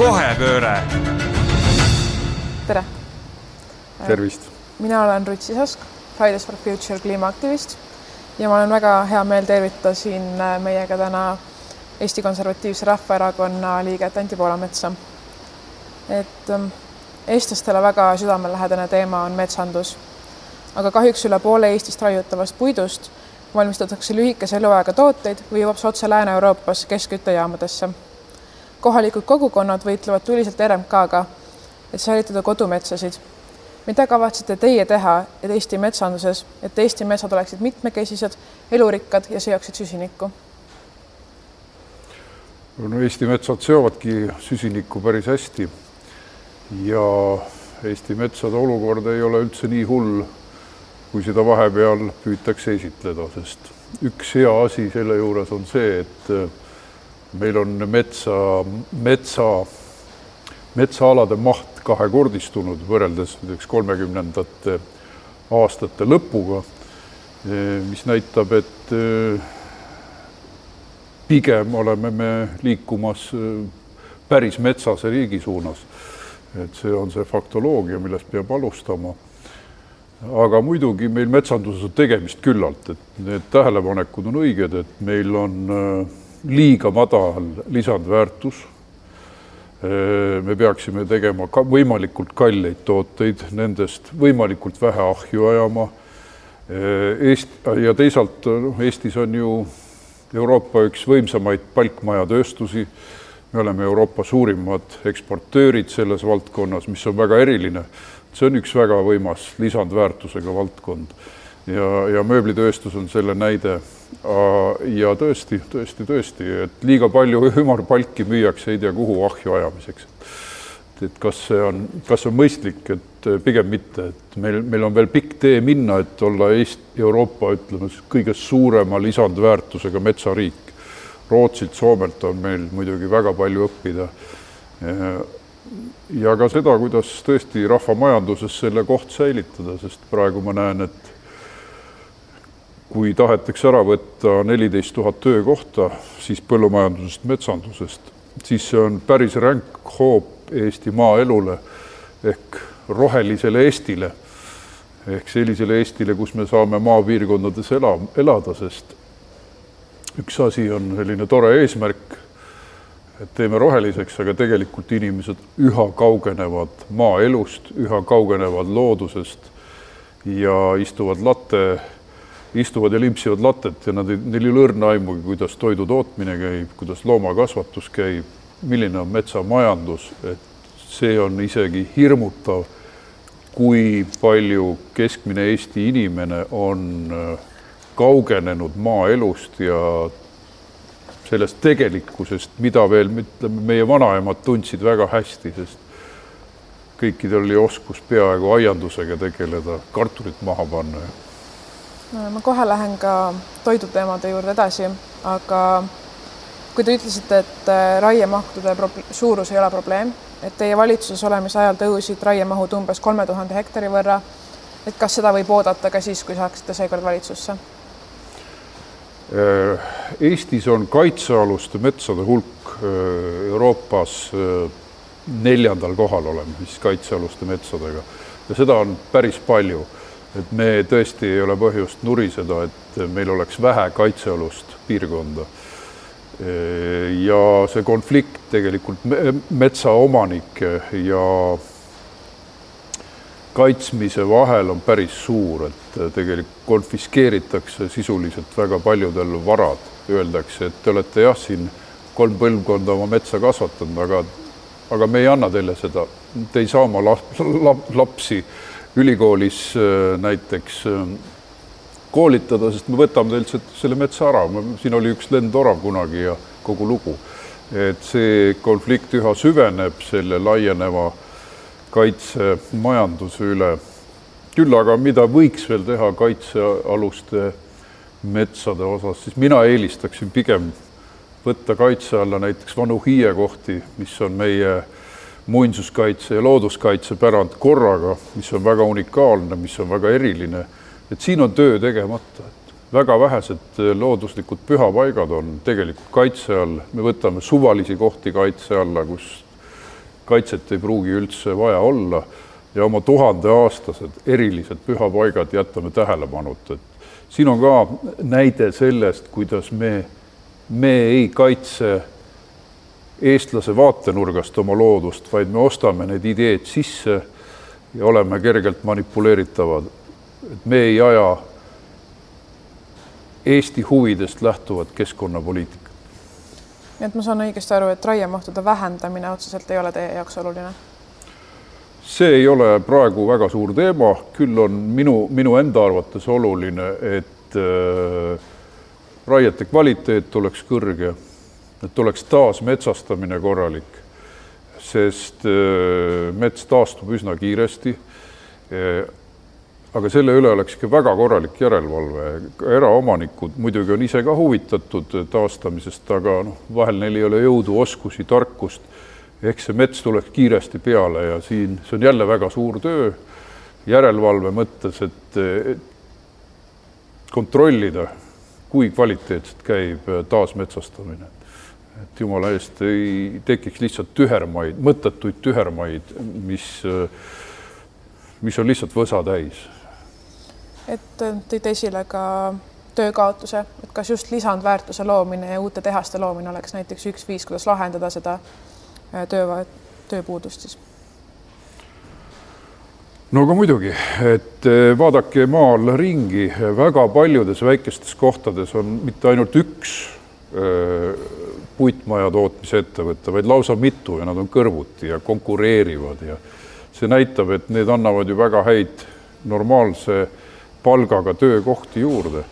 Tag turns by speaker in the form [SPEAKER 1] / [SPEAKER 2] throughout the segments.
[SPEAKER 1] kohepööre.
[SPEAKER 2] tere!
[SPEAKER 3] tervist!
[SPEAKER 2] mina olen Ruth Sisask, Fridays for Future kliimaaktivist ja ma olen väga hea meel tervitada siin meiega täna Eesti Konservatiivse Rahvaerakonna liiget Anti Poolametsa. et ähm, eestlastele väga südamelähedane teema on metsandus, aga kahjuks üle poole Eestist raiutavast puidust valmistatakse lühikese eluaega tooteid või jõuab see otse Lääne-Euroopas keskküttejaamadesse. Kohalikud kogukonnad võitlevad tuliselt RMK-ga, et säilitada kodumetsasid. mida kavatsete teie teha, et Eesti metsanduses, et Eesti metsad oleksid mitmekesised, elurikkad ja seoksid süsinikku?
[SPEAKER 3] no Eesti metsad seovadki süsinikku päris hästi ja Eesti metsade olukord ei ole üldse nii hull, kui seda vahepeal püütakse esitleda, sest üks hea asi selle juures on see, et meil on metsa, metsa, metsaalade maht kahekordistunud võrreldes näiteks kolmekümnendate aastate lõpuga, äh, mis näitab, et äh, pigem oleme me liikumas päris metsase riigi suunas. et see on see faktoloogia, millest peab alustama aga muidugi meil metsanduses on tegemist küllalt, et need tähelepanekud on õiged, et meil on äh, liiga madal lisandväärtus. Me peaksime tegema ka võimalikult kalleid tooteid, nendest võimalikult vähe ahju ajama. Eest- ja teisalt noh, Eestis on ju Euroopa üks võimsamaid palkmajatööstusi. me oleme Euroopa suurimad eksportöörid selles valdkonnas, mis on väga eriline see on üks väga võimas lisandväärtusega valdkond ja, ja mööblitööstus on selle näide. ja tõesti, tõesti, tõesti, et liiga palju ümarpalki müüakse ei tea kuhu ahju ajamiseks. et kas see on, kas on mõistlik, et pigem mitte, et meil, meil on veel pikk tee minna, et olla Eesti, Euroopa, ütleme kõige suurema lisandväärtusega metsariik. Rootsilt, Soomelt on meil muidugi väga palju õppida ja ka seda, kuidas tõesti rahvamajanduses selle koht säilitada, sest praegu ma näen, et kui tahetakse ära võtta neliteist tuhat töökohta, siis põllumajandusest, metsandusest, siis see on päris ränk hoop Eesti maaelule ehk rohelisele Eestile. ehk sellisele Eestile, kus me saame maapiirkondades ela, elada, sest üks asi on selline tore eesmärk et teeme roheliseks, aga tegelikult inimesed üha kaugenevad maaelust, üha kaugenevad loodusest ja istuvad latte, istuvad ja limpsivad lattet ja nad ei, neil ei ole õrna aimugi, kuidas toidu tootmine käib, kuidas loomakasvatus käib, milline on metsamajandus, et see on isegi hirmutav, kui palju keskmine Eesti inimene on äh, kaugenenud maaelust ja sellest tegelikkusest, mida veel ütleme, meie vanaemad tundsid väga hästi, sest kõikidel oli oskus peaaegu aiandusega tegeleda, kartulit maha panna.
[SPEAKER 2] Ma kohe lähen ka toiduteemade juurde edasi, aga kui te ütlesite, et äh, raiemahtude suurus ei ole probleem, et teie valitsuses olemise ajal tõusid raiemahud umbes kolme tuhande hektari võrra, et kas seda võib oodata ka siis, kui saaksite seekord valitsusse?
[SPEAKER 3] Äh, Eestis on kaitsealuste metsade hulk äh, Euroopas äh, neljandal kohal oleme siis kaitsealuste metsadega ja seda on päris palju. Et me tõesti ei ole põhjust nuriseda, et meil oleks vähe kaitsealust piirkonda. ja see konflikt tegelikult metsaomanike ja kaitsmise vahel on päris suur, et äh, tegelikult konfiskeeritakse sisuliselt väga paljudel varad. Öeldakse, et te olete jah, siin kolm põlvkonda oma metsa kasvatanud, aga, aga me ei anna teile seda. Te ei saa oma lap, lap, lapsi ülikoolis äh, näiteks äh, koolitada, sest me võtame teilt selle metsa ära. siin oli üks lendorav kunagi ja kogu lugu. et see konflikt üha süveneb selle laieneva kaitsemajanduse üle. küll aga mida võiks veel teha kaitsealuste metsade osas, siis mina eelistaksin pigem võtta kaitse alla näiteks vanu hiiekohti, mis on meie muinsuskaitse ja looduskaitse pärand korraga, mis on väga unikaalne, mis on väga eriline. et siin on töö tegemata, et väga vähesed looduslikud pühapaigad on tegelikult kaitse all, me võtame suvalisi kohti kaitse alla, kus kaitset ei pruugi üldse vaja olla. Ja oma tuhandeaastased erilised pühapaigad jätame tähelepanuta, et siin on ka näide sellest, kuidas me, me ei kaitse eestlase vaatenurgast oma loodust, vaid me ostame need ideed sisse ja oleme kergelt manipuleeritavad. et me ei aja Eesti huvidest lähtuvat keskkonnapoliitikat.
[SPEAKER 2] nii et ma saan õigesti aru, et raiemahtude vähendamine otseselt ei ole teie jaoks oluline?
[SPEAKER 3] see ei ole praegu väga suur teema, küll on minu, minu enda arvates oluline, et äh, raiete kvaliteet oleks kõrge, et oleks taasmetsastamine korralik, sest äh, mets taastub üsna kiiresti äh, aga selle üle oleks ikka väga korralik järelevalve. eraomanikud muidugi on ise ka huvitatud taastamisest, aga noh, vahel neil ei ole jõudu, oskusi, tarkust. ehk see mets tuleks kiiresti peale ja siin see on jälle väga suur töö järelevalve mõttes, et kontrollida, kui kvaliteetselt käib taasmetsastamine. Et jumala eest ei tekiks lihtsalt tühermaid, mõttetuid tühermaid, mis, mis on lihtsalt võsa täis
[SPEAKER 2] et äh, tõite esile ka töökaotuse, et kas just lisandväärtuse loomine ja uute tehaste loomine oleks näiteks üks viis, kuidas lahendada seda äh, töö, tööpuudust siis?
[SPEAKER 3] no aga muidugi, et äh, vaadake maal ringi, väga paljudes väikestes kohtades on mitte ainult üks puitmaja tootmise ettevõte, vaid lausa mitu ja nad on kõrvuti ja konkureerivad ja see näitab, et need annavad ju väga häid normaalse palgaga töökohti juurde.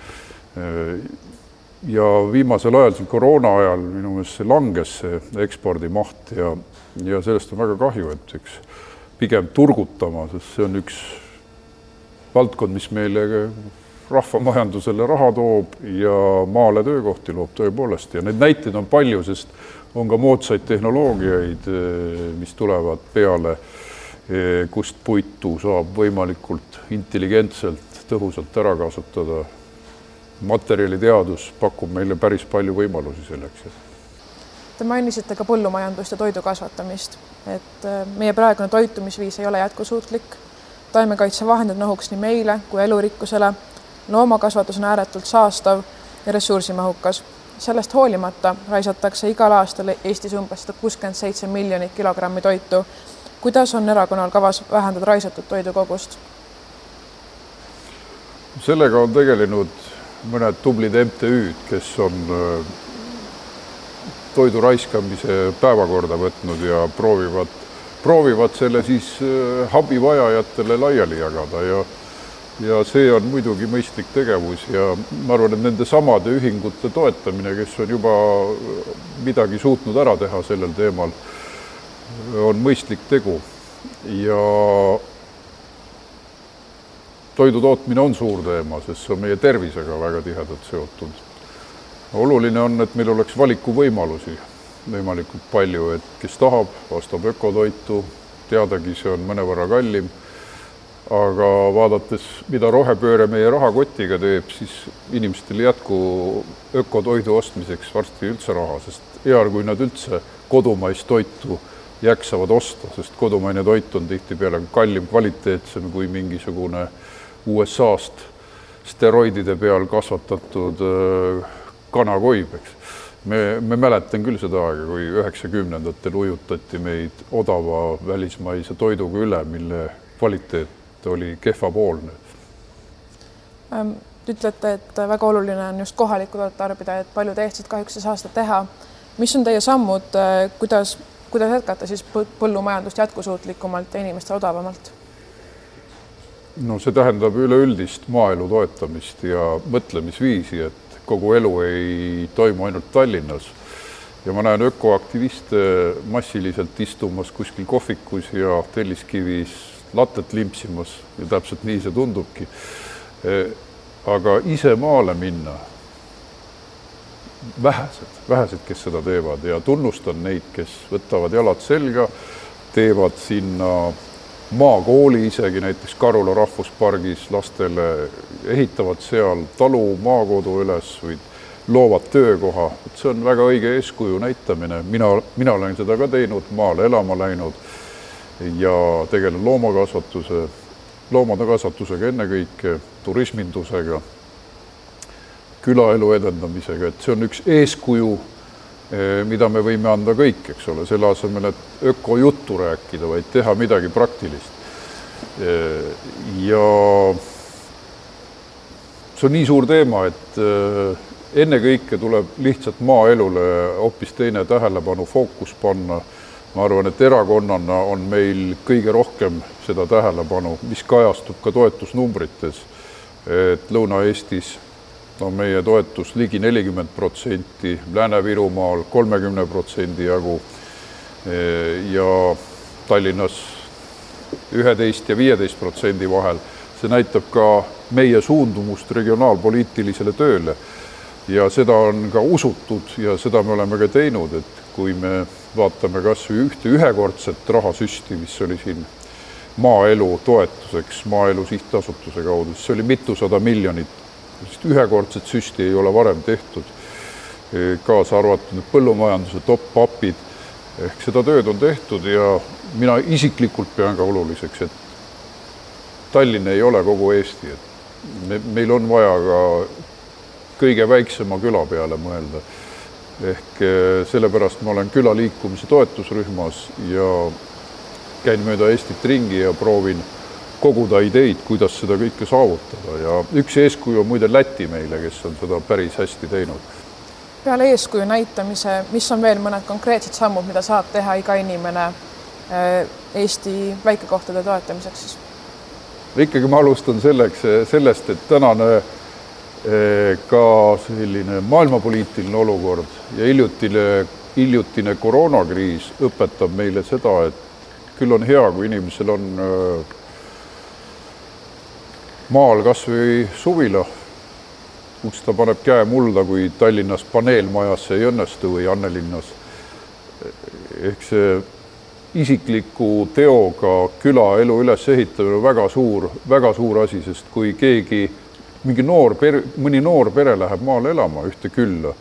[SPEAKER 3] ja viimasel ajal, siin koroona ajal minu meelest see langes, see ekspordimaht ja, ja sellest on väga kahju, et eks pigem turgutama, sest see on üks valdkond, mis meile rahvamajandusele raha toob ja maale töökohti loob tõepoolest ja neid näiteid on palju, sest on ka moodsaid tehnoloogiaid, mis tulevad peale, kust puitu saab võimalikult intelligentselt tõhusalt ära kasutada. materjaliteadus pakub meile päris palju võimalusi selleks.
[SPEAKER 2] Te mainisite ka põllumajandust ja toidu kasvatamist, et äh, meie praegune toitumisviis ei ole jätkusuutlik. taimekaitsevahendid nohuks nii meile kui elurikkusele. Loomakasvatus on ääretult saastav ja ressursimahukas. sellest hoolimata raisatakse igal aastal Eestis umbes sada kuuskümmend seitse miljonit kilogrammi toitu. kuidas on erakonnal kavas vähendada raisatud toidu kogust?
[SPEAKER 3] sellega on tegelenud mõned tublid MTÜ-d, kes on äh, toidu raiskamise päevakorda võtnud ja proovivad, proovivad selle siis äh, abivajajatele laiali jagada ja ja see on muidugi mõistlik tegevus ja ma arvan, et nende samade ühingute toetamine, kes on juba midagi suutnud ära teha sellel teemal, on mõistlik tegu ja toidu tootmine on suur teema, sest see on meie tervisega väga tihedalt seotud. oluline on, et meil oleks valikuvõimalusi võimalikult palju, et kes tahab, ostab ökotoitu, teadagi, see on mõnevõrra kallim. Aga vaadates, mida rohepööre meie rahakotiga teeb, siis inimestel ei jätku ökotoidu ostmiseks varsti üldse raha, sest hea, kui nad üldse kodumaist toitu jaksavad osta, sest kodumaine toit on tihtipeale kallim, kvaliteetsem kui mingisugune USA-st steroidide peal kasvatatud äh, kanakoib, eks. me, me mäletan küll seda aega, kui üheksakümnendatel ujutati meid odava välismaise toiduga üle, mille kvaliteet oli kehvapoolne.
[SPEAKER 2] Ähm, ütlete, et väga oluline on just kohalikku toodet tarbida, et paljud eestlased kahjuks ei saa seda teha. mis on teie sammud, äh, kuidas, kuidas jätkata siis põllumajandust jätkusuutlikumalt ja inimestele odavamalt?
[SPEAKER 3] no see tähendab üleüldist maaelu toetamist ja mõtlemisviisi, et kogu elu ei toimu ainult Tallinnas. ja ma näen ökoaktiviste massiliselt istumas kuskil kohvikus ja Telliskivis latet limpsimas ja täpselt nii see tundubki. E, aga ise maale minna, vähesed, vähesed, kes seda teevad ja tunnustan neid, kes võtavad jalad selga, teevad sinna maakooli isegi näiteks Karula rahvuspargis lastele, ehitavad seal talu maakodu üles või loovad töökoha, et see on väga õige eeskuju näitamine, mina, mina olen seda ka teinud, maale elama läinud ja tegelen loomakasvatuse, loomade kasvatusega ennekõike, turismindusega, külaelu edendamisega, et see on üks eeskuju, eh, mida me võime anda kõik, eks ole, selle asemel, et ökojuttu rääkida, vaid teha midagi praktilist. Eh, ja see on nii suur teema, et eh, ennekõike tuleb lihtsalt maaelule hoopis teine tähelepanu fookus panna. Ma arvan, et erakonnana on meil kõige rohkem seda tähelepanu, mis kajastub ka toetusnumbrites. et Lõuna-Eestis on meie toetus ligi nelikümmend protsenti, Lääne-Virumaal kolmekümne protsendi jagu ja Tallinnas üheteist ja viieteist protsendi vahel. see näitab ka meie suundumust regionaalpoliitilisele tööle ja seda on ka usutud ja seda me oleme ka teinud, et kui me vaatame kas või ühte ühekordset rahasüsti, mis oli siin maaelu toetuseks Maaelu Sihtasutuse kaudu, see oli mitusada miljonit, sest ühekordset süsti ei ole varem tehtud, kaasa arvatud need põllumajanduse top-up'id, ehk seda tööd on tehtud ja mina isiklikult pean ka oluliseks, et Tallinn ei ole kogu Eesti, et me, meil on vaja ka kõige väiksema küla peale mõelda. ehk eh, sellepärast ma olen külaliikumise toetusrühmas ja käin mööda Eestit ringi ja proovin koguda ideid, kuidas seda kõike saavutada ja üks eeskuju on muide Läti meile, kes on seda päris hästi teinud.
[SPEAKER 2] peale eeskuju näitamise, mis on veel mõned konkreetsed sammud, mida saab teha iga inimene eh, Eesti väikekohtade toetamiseks siis?
[SPEAKER 3] ikkagi ma alustan selleks, sellest, et tänane ka selline maailmapoliitiline olukord ja hiljutine, hiljutine koroonakriis õpetab meile seda, et küll on hea, kui inimesel on maal kas või suvila, kus ta paneb käe mulda, kui Tallinnas paneelmajasse ei õnnestu või Annelinnas. ehk see isikliku teoga külaelu ülesehitamine on väga suur, väga suur asi, sest kui keegi mingi noor pere, mõni noor pere läheb maale elama ühte külla,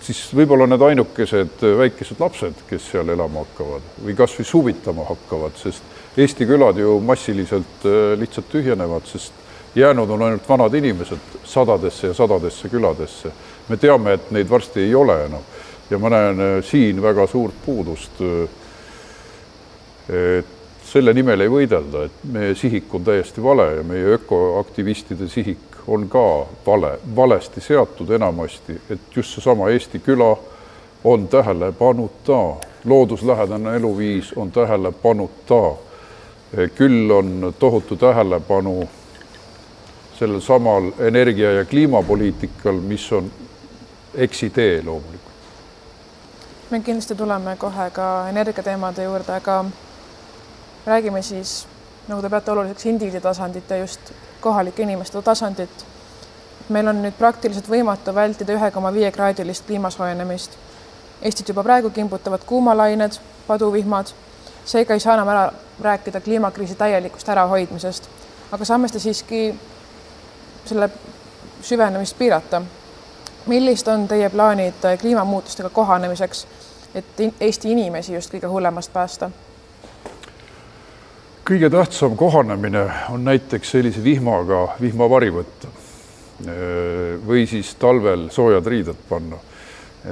[SPEAKER 3] siis võib-olla need ainukesed väikesed lapsed, kes seal elama hakkavad või kasvõi suvitama hakkavad, sest Eesti külad ju massiliselt äh, lihtsalt tühjenevad, sest jäänud on ainult vanad inimesed sadadesse ja sadadesse küladesse. me teame, et neid varsti ei ole enam ja ma näen äh, siin väga suurt puudust. Äh, et selle nimel ei võidelda, et meie sihik on täiesti vale ja meie ökoaktivistide sihik on ka vale, valesti seatud enamasti, et just seesama Eesti küla on tähelepanuta, looduslähedane eluviis on tähelepanuta. küll on tohutu tähelepanu sellel samal energia- ja kliimapoliitikal, mis on eksitee loomulikult.
[SPEAKER 2] me kindlasti tuleme kohe ka energiateemade juurde, aga räägime siis, nagu te peate oluliseks indiviidi tasandit ja just kohalike inimeste tasandit. meil on nüüd praktiliselt võimatu vältida ühe koma viie kraadilist kliima soojenemist. Eestit juba praegu kimbutavad kuumalained, paduvihmad, seega ei saa enam ära rääkida kliimakriisi täielikust ärahoidmisest, aga saame seda siiski selle süvenemist piirata. millised on teie plaanid kliimamuutustega kohanemiseks, et Eesti inimesi just kõige hullemast päästa?
[SPEAKER 3] Kõige tähtsam kohanemine on näiteks sellise vihmaga vihmavari võtta või siis talvel soojad riided panna.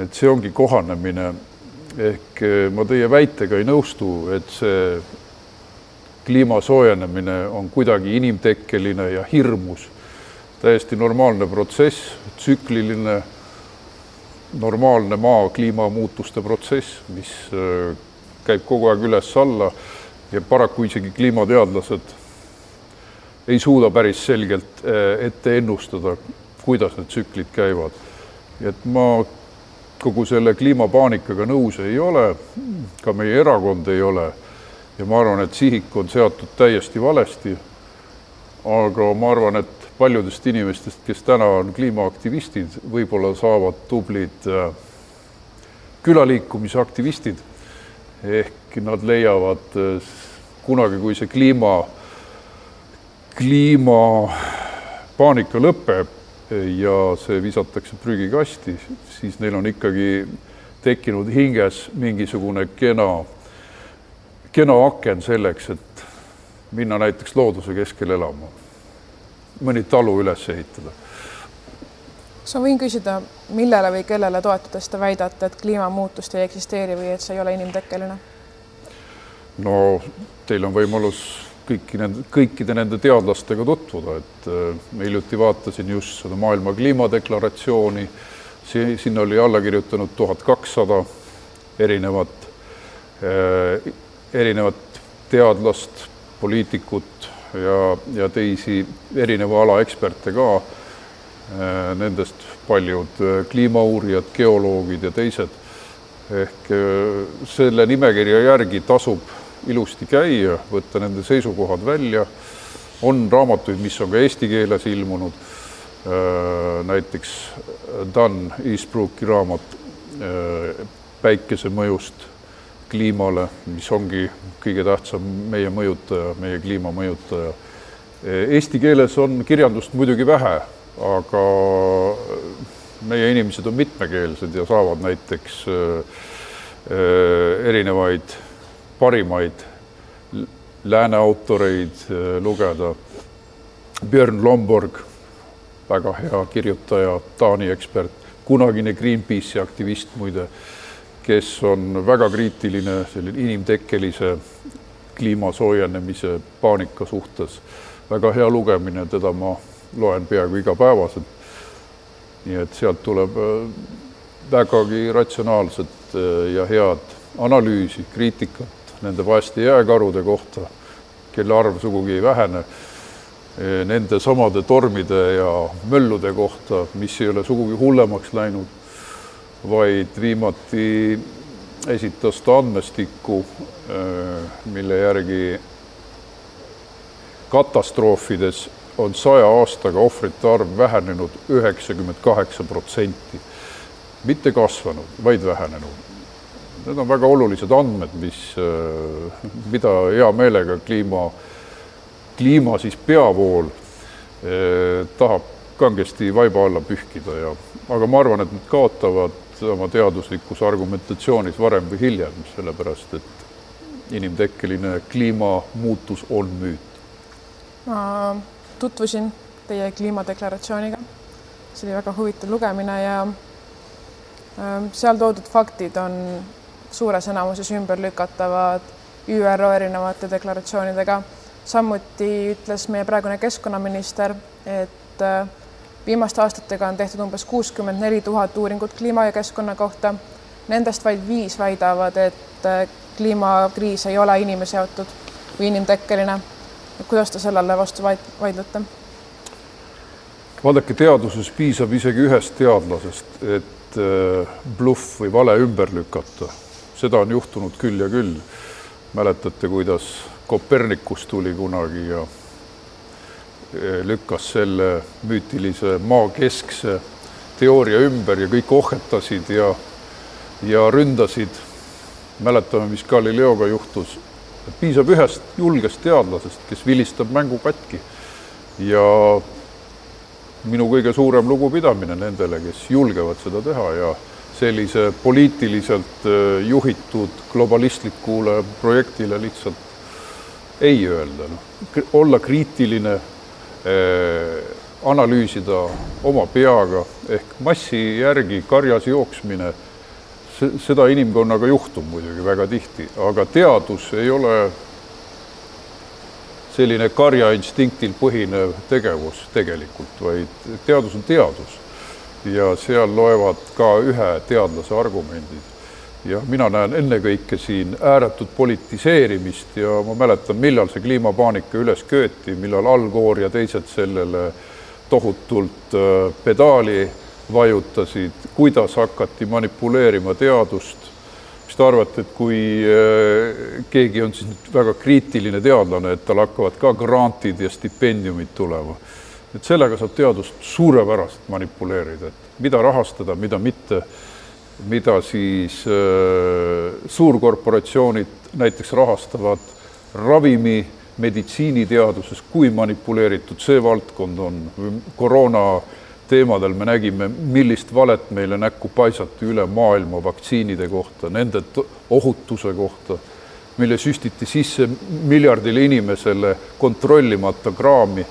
[SPEAKER 3] et see ongi kohanemine. ehk ma teie väitega ei nõustu, et see kliima soojenemine on kuidagi inimtekkeline ja hirmus. täiesti normaalne protsess, tsükliline, normaalne maa kliimamuutuste protsess, mis käib kogu aeg üles-alla ja paraku isegi kliimateadlased ei suuda päris selgelt eh, ette ennustada, kuidas need tsüklid käivad. et ma kogu selle kliimapaanikaga nõus ei ole, ka meie erakond ei ole. ja ma arvan, et sihik on seatud täiesti valesti. aga ma arvan, et paljudest inimestest, kes täna on kliimaaktivistid, võib-olla saavad tublid eh, külaliikumise aktivistid ehk nad leiavad eh, kunagi, kui see kliima, kliimapaanika lõpeb, ja see visatakse prügikasti, siis neil on ikkagi tekkinud hinges mingisugune kena, kena aken selleks, et minna näiteks looduse keskel elama, mõni talu üles ehitada.
[SPEAKER 2] kas ma võin küsida, millele või kellele toetudes te väidate, et kliimamuutust ei eksisteeri või et see ei ole inimtekkeline?
[SPEAKER 3] No teil on võimalus kõiki nende, kõikide nende teadlastega tutvuda, et ma hiljuti vaatasin just seda maailma kliimadeklaratsiooni, see, sinna oli alla kirjutanud tuhat kakssada erinevat, erinevat teadlast, poliitikut ja, ja teisi erineva ala eksperte ka. Nendest paljud kliimauurijad, geoloogid ja teised. ehk selle nimekirja järgi tasub ilusti käia, võtta nende seisukohad välja. on raamatuid, mis on ka eesti keeles ilmunud. näiteks Dan Eastbrooki raamat Päikese mõjust kliimale, mis ongi kõige tähtsam meie mõjutaja, meie kliima mõjutaja. Eesti keeles on kirjandust muidugi vähe, aga meie inimesed on mitmekeelsed ja saavad näiteks erinevaid parimaid lääne autoreid lugeda. Björn Lomborg, väga hea kirjutaja, Taani ekspert, kunagine Greenpeace'i aktivist muide, kes on väga kriitiline selline inimtekkelise kliima soojenemise paanika suhtes. väga hea lugemine, teda ma loen peaaegu igapäevaselt. nii et sealt tuleb vägagi ratsionaalset ja head analüüsi, kriitikat nende vaeste jääkarude kohta, kelle arv sugugi ei vähene, nende samade tormide ja möllude kohta, mis ei ole sugugi hullemaks läinud, vaid viimati esitas ta andmestikku, mille järgi katastroofides on saja aastaga ohvrite arv vähenenud üheksakümmend kaheksa protsenti. mitte kasvanud, vaid vähenenud Need on väga olulised andmed, mis, mida hea meelega kliima, kliima siis peavool eh, tahab kangesti vaiba alla pühkida ja, aga ma arvan, et nad kaotavad oma teaduslikus argumentatsioonis varem või hiljem, sellepärast et inimtekkeline kliimamuutus on müüt.
[SPEAKER 2] ma tutvusin teie kliimadeklaratsiooniga, see oli väga huvitav lugemine ja ähm, seal toodud faktid on suures enamuses ümberlükatavad ÜRO erinevate deklaratsioonidega. samuti ütles meie praegune keskkonnaminister, et äh, viimaste aastatega on tehtud umbes kuuskümmend neli tuhat uuringut kliima ja keskkonna kohta. Nendest vaid viis väidavad, et äh, kliimakriis ei ole inimeseotud või inimtekkeline. kuidas te sellele vastu vaidlete?
[SPEAKER 3] vaadake, teaduses piisab isegi ühest teadlasest, et äh, bluff või vale ümber lükata seda on juhtunud küll ja küll. mäletate, kuidas Kopernikus tuli kunagi ja e, lükkas selle müütilise maakeskse teooria ümber ja kõik ohhetasid ja, ja ründasid. mäletame, mis Galileoga juhtus. piisab ühest julgest teadlasest, kes vilistab mängu katki ja minu kõige suurem lugupidamine nendele, kes julgevad seda teha ja sellise poliitiliselt äh, juhitud globalistlikule projektile lihtsalt ei öelda, noh, olla kriitiline eh,, analüüsida oma peaga ehk massi järgi karjas jooksmine, seda inimkonnaga juhtub muidugi väga tihti, aga teadus ei ole selline karjainstiktil põhinev tegevus tegelikult, vaid teadus on teadus ja seal loevad ka ühe teadlase argumendid. ja mina näen ennekõike siin ääretut politiseerimist ja ma mäletan, millal see kliimapaanika üles köeti, millal Al Gore ja teised sellele tohutult äh, pedaali vajutasid, kuidas hakati manipuleerima teadust. mis te arvate, et kui äh, keegi on siis väga kriitiline teadlane, et tal hakkavad ka grantid ja stipendiumid tulema et sellega saab teadust suurepäraselt manipuleerida, et mida rahastada, mida mitte, mida siis äh, suurkorporatsioonid näiteks rahastavad ravimi, meditsiiniteaduses, kui manipuleeritud see valdkond on, koroona teemadel me nägime, millist valet meile näkku paisati üle maailma vaktsiinide kohta, nende ohutuse kohta, mille süstiti sisse miljardile inimesele kontrollimata kraami,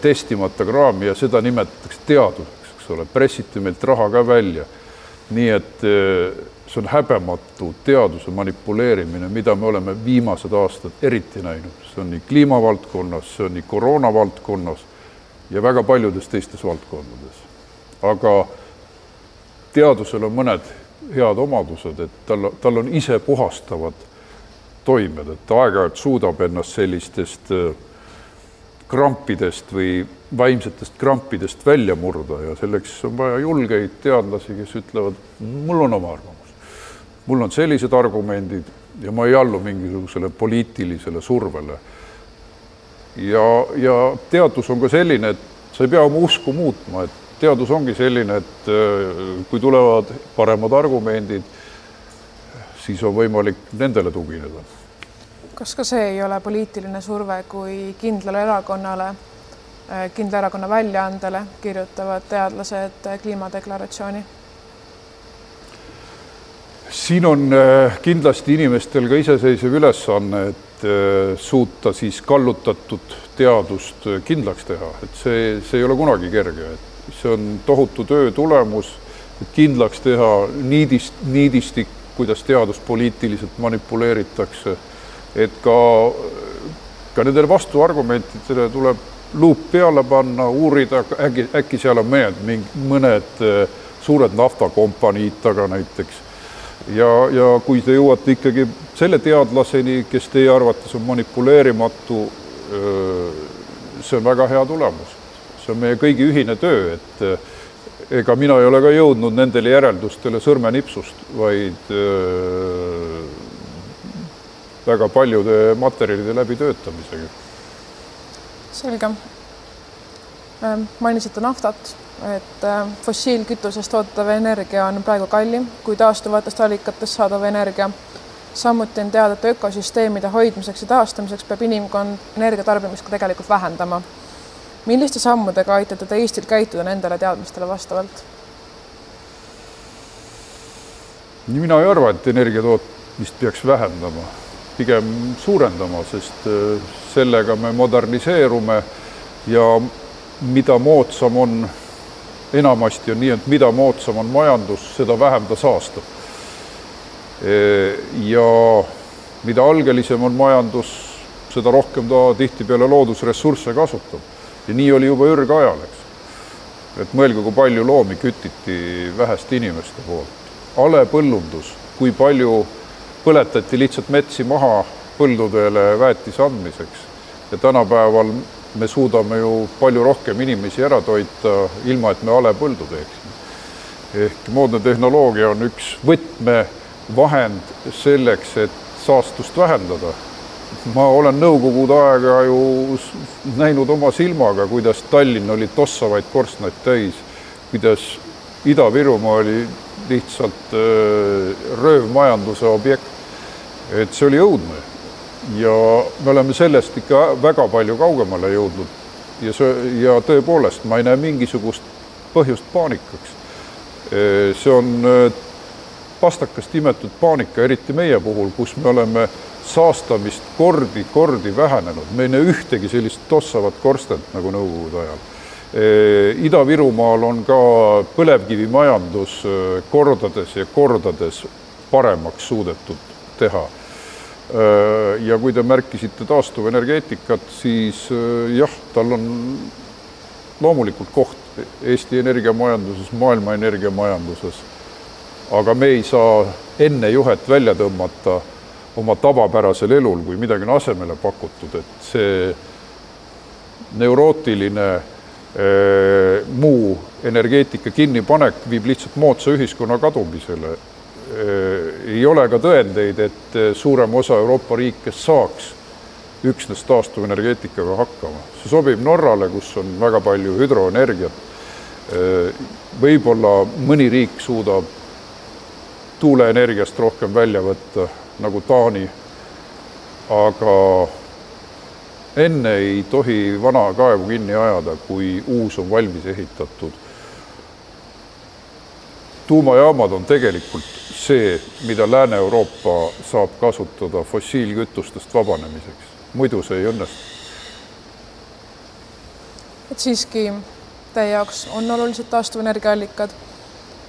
[SPEAKER 3] testimata kraami ja seda nimetatakse teaduseks, eks ole, pressiti meilt raha ka välja. nii et eh, see on häbematu teaduse manipuleerimine, mida me oleme viimased aastad eriti näinud, see on nii kliimavaldkonnas, see on nii koroona valdkonnas ja väga paljudes teistes valdkondades. aga teadusel on mõned head omadused, et tal, tal on isepuhastavad toimed, et ta aeg-ajalt suudab ennast sellistest äh, krampidest või vaimsetest krampidest välja murda ja selleks on vaja julgeid teadlasi, kes ütlevad, mul on oma arvamus. mul on sellised argumendid ja ma ei allu mingisugusele poliitilisele survele ja, ja teadus on ka selline, et sa ei pea oma usku muutma, et teadus ongi selline, et äh, kui tulevad paremad argumendid, siis on võimalik nendele tugineda.
[SPEAKER 2] Kas ka see ei ole poliitiline surve, kui kindlale erakonnale, äh, kindla erakonna väljaandele kirjutavad teadlased kliimadeklaratsiooni?
[SPEAKER 3] siin on äh, kindlasti inimestel ka iseseisev ülesanne, et Äh, suuta siis kallutatud teadust äh, kindlaks teha, et see, see ei ole kunagi kerge, et see on tohutu töö tulemus, et kindlaks teha niidist, niidistik, kuidas teadust poliitiliselt manipuleeritakse, et ka, ka nendele vastuargumentidele tuleb luup peale panna, uurida, äkki, äkki seal on mõned, mõned äh, suured naftakompaniid taga näiteks ja, ja kui te jõuate ikkagi selle teadlaseni, kes teie arvates on manipuleerimatu, see on väga hea tulemus. see on meie kõigi ühine töö, et ega mina ei ole ka jõudnud nendele järeldustele sõrmenipsust, vaid väga paljude materjalide läbitöötamisega.
[SPEAKER 2] selge. mainisite naftat et äh, fossiilkütusest toodetav energia on praegu kallim kui taastuvatest allikatest saadav energia. samuti on teada, et ökosüsteemide hoidmiseks ja taastamiseks peab inimkond energia tarbimist ka tegelikult vähendama. milliste sammudega aitate te Eestil käituda nendele teadmistele vastavalt?
[SPEAKER 3] mina ei arva, et energia tootmist peaks vähendama, pigem suurendama, sest äh, sellega me moderniseerume ja mida moodsam on enamasti on nii, et mida moodsam on majandus, seda vähem ta saastab. ja mida algelisem on majandus, seda rohkem ta tihtipeale loodusressursse kasutab. ja nii oli juba ürgajal, eks. et mõelge, kui palju loomi kütiti väheste inimeste poolt. alepõllundus, kui palju põletati lihtsalt metsi maha põldudele väetise andmiseks ja tänapäeval me suudame ju palju rohkem inimesi ära toita, ilma et me halepõldu teeksime. ehk moodne tehnoloogia on üks võtmevahend selleks, et saastust vähendada. ma olen nõukogude aega ju näinud oma silmaga, kuidas Tallinn oli tossavaid korstnaid täis, kuidas Ida-Virumaa oli lihtsalt äh, röövmajanduse objekt. Et see oli õudne ja me oleme sellest ikka väga palju kaugemale jõudnud. ja see ja tõepoolest, ma ei näe mingisugust põhjust paanikaks. see on pastakast imetud paanika, eriti meie puhul, kus me oleme saastamist kordi-kordi vähenenud, me ei näe ühtegi sellist tossavat korstent nagu Nõukogude ajal. Ida-Virumaal on ka põlevkivimajandus kordades ja kordades paremaks suudetud teha ja kui te märkisite taastuvenergeetikat, siis äh, jah, tal on loomulikult koht Eesti energiamajanduses, maailma energiamajanduses. aga me ei saa enne juhet välja tõmmata oma tavapärasel elul, kui midagi on asemele pakutud, et see neurootiline äh, muu energeetika kinnipanek viib lihtsalt moodsa ühiskonna kadumisele Äh, ei ole ka tõendeid, et äh, suurem osa Euroopa riike saaks üksnes taastuvenergeetikaga hakkama. see sobib Norrale, kus on väga palju hüdroenergiat. Äh, võib-olla mõni riik suudab tuuleenergiast rohkem välja võtta, nagu Taani, aga enne ei tohi vana kaevu kinni ajada, kui uus on valmis ehitatud. Tuumajaamad on tegelikult see, mida Lääne-Euroopa saab kasutada fossiilkütustest vabanemiseks, muidu see ei õnnestu.
[SPEAKER 2] et siiski teie jaoks on olulised taastuvenergiaallikad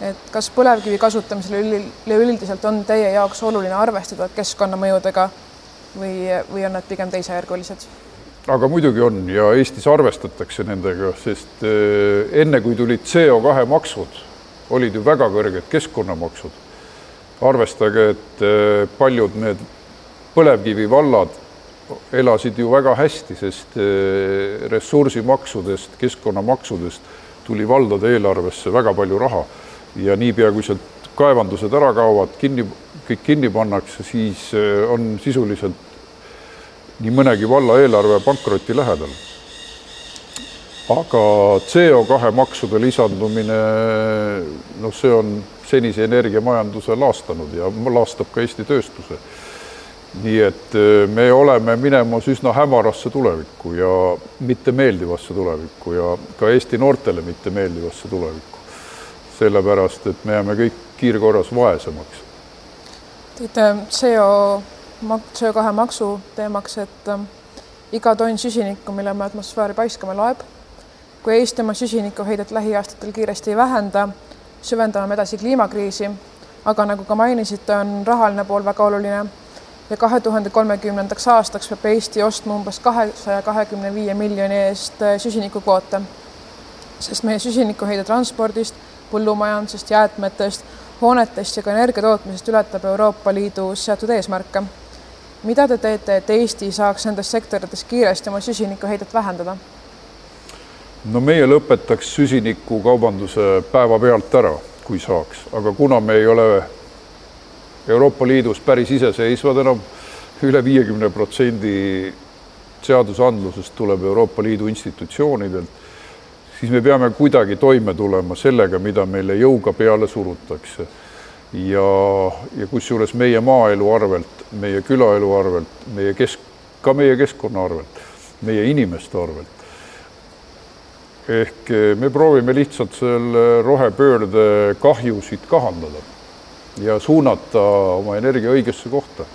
[SPEAKER 2] et kas põlevkivi kasutamisel üleüldiselt on teie jaoks oluline arvestada keskkonnamõjudega või, või on need pigem teisejärgulised?
[SPEAKER 3] aga muidugi on ja Eestis arvestatakse nendega, sest äh, enne kui tulid CO2 maksud, olid ju väga kõrged keskkonnamaksud. arvestage, et äh, paljud need põlevkivivallad elasid ju väga hästi, sest äh, ressursimaksudest, keskkonnamaksudest tuli valdade eelarvesse väga palju raha ja niipea, kui sealt kaevandused ära kaovad, kinni, kõik kinni pannakse, siis äh, on sisuliselt nii mõnegi valla eelarve pankroti lähedal. Aga CO2 maksude lisandumine, noh, see on senise energiamajanduse laastanud ja laastab ka Eesti tööstuse. nii et äh, me oleme minemas üsna hämarasse tulevikku ja mitte meeldivasse tulevikku ja ka Eesti noortele mitte meeldivasse tulevikku sellepärast et me jääme kõik kiirkorras vaesemaks.
[SPEAKER 2] tõite CO, CO2 maksu teemaks, et ähm, iga tonn süsinikku, mille me atmosfääri paiskame, loeb. Kui Eesti oma süsinikuheidet lähiaastatel kiiresti ei vähenda, süvendame me edasi kliimakriisi, aga nagu ka mainisite, on rahaline pool väga oluline ja kahe tuhande kolmekümnendaks aastaks peab Eesti ostma umbes kahesaja kahekümne viie miljoni eest süsinikukvoote, sest meie süsinikuheide transpordist põllumajandusest, jäätmetest, hoonetest ja ka energia tootmisest ületab Euroopa Liidus seatud eesmärke. mida te teete, et Eesti saaks nendes sektorites kiiresti oma süsinikuheidet vähendada?
[SPEAKER 3] No meie lõpetaks süsinikukaubanduse päevapealt ära, kui saaks, aga kuna me ei ole Euroopa Liidus päris iseseisvad enam üle, üle viiekümne protsendi seadusandlusest tuleb Euroopa Liidu institutsioonidelt siis me peame kuidagi toime tulema sellega, mida meile jõuga peale surutakse. ja, ja kusjuures meie maaelu arvelt, meie külaelu arvelt, meie kesk, ka meie keskkonna arvelt, meie inimeste arvelt. Ehk eh, me proovime lihtsalt selle rohepöörde kahjusid kahandada ja suunata oma energia õigesse kohta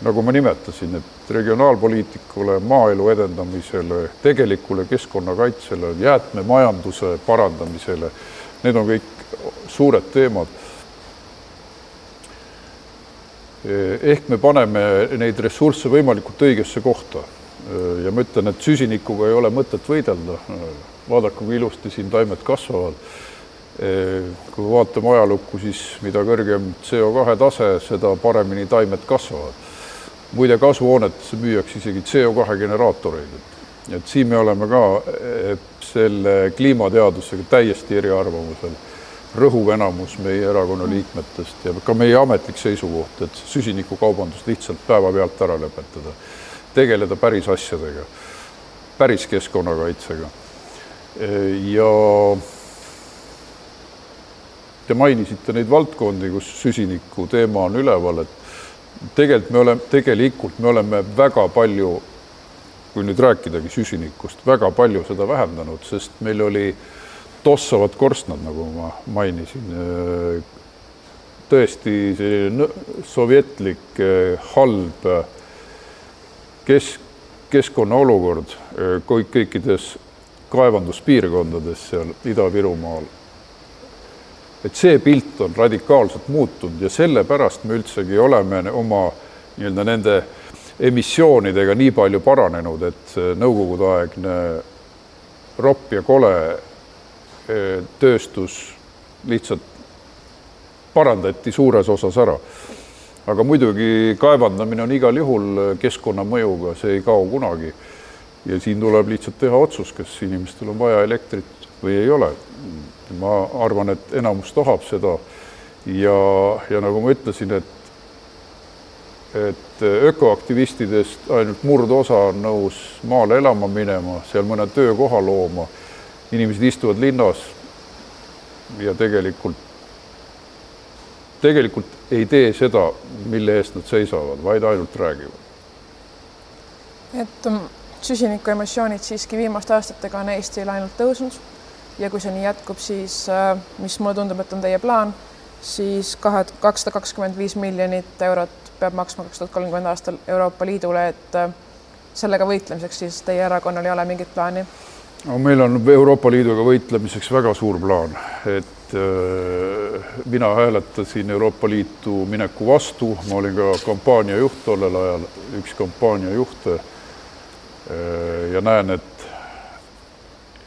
[SPEAKER 3] nagu ma nimetasin, et regionaalpoliitikule, maaelu edendamisele, tegelikule keskkonnakaitsele, jäätmemajanduse parandamisele, need on kõik suured teemad. ehk me paneme neid ressursse võimalikult õigesse kohta. ja ma ütlen, et süsinikuga ei ole mõtet võidelda. Vaadake, kui ilusti siin taimed kasvavad. kui vaatame ajalukku, siis mida kõrgem CO2 tase, seda paremini taimed kasvavad muide, kasvuhoonetesse müüakse isegi CO2 generaatoreid, et, et siin me oleme ka selle kliimateadusega täiesti eriarvamusel. rõhuv enamus meie erakonna liikmetest ja ka meie ametlik seisukoht, et süsinikukaubandus lihtsalt päevapealt ära lõpetada, tegeleda päris asjadega, päris keskkonnakaitsega. Ja te mainisite neid valdkondi, kus süsiniku teema on üleval, et tegelikult me oleme, tegelikult me oleme väga palju, kui nüüd rääkidagi süsinikust, väga palju seda vähendanud, sest meil oli tossavad korstnad, nagu ma mainisin. tõesti selline sovjetlik halb kesk, keskkonna olukord kõik kõikides kaevanduspiirkondades seal Ida-Virumaal et see pilt on radikaalselt muutunud ja sellepärast me üldsegi oleme oma nii-öelda nende emissioonidega nii palju paranenud, et nõukogudeaegne ropp ja kole eh, tööstus lihtsalt parandati suures osas ära. aga muidugi kaevandamine on igal juhul keskkonnamõjuga, see ei kao kunagi. Ja siin tuleb lihtsalt teha otsus, kas inimestel on vaja elektrit või ei ole ma arvan, et enamus tahab seda ja, ja nagu ma ütlesin, et et ökoaktivistidest ainult murdosa on nõus maale elama minema, seal mõne töökoha looma. inimesed istuvad linnas ja tegelikult, tegelikult ei tee seda, mille eest nad seisavad, vaid ainult räägivad.
[SPEAKER 2] et süsinikuemissioonid siiski viimaste aastatega on Eestil ainult tõusnud. Ja kui see nii jätkub, siis äh, mis mulle tundub, et on teie plaan, siis kahe, kakssada kakskümmend viis miljonit eurot peab maksma kaks tuhat kolmkümmend aastal Euroopa Liidule, et äh, sellega võitlemiseks siis teie erakonnal ei ole mingit plaani?
[SPEAKER 3] no meil on Euroopa Liiduga võitlemiseks väga suur plaan, et äh, mina hääletasin Euroopa Liitu mineku vastu, ma olin ka kampaaniajuht tollel ajal, üks kampaaniajuhte äh, ja näen, et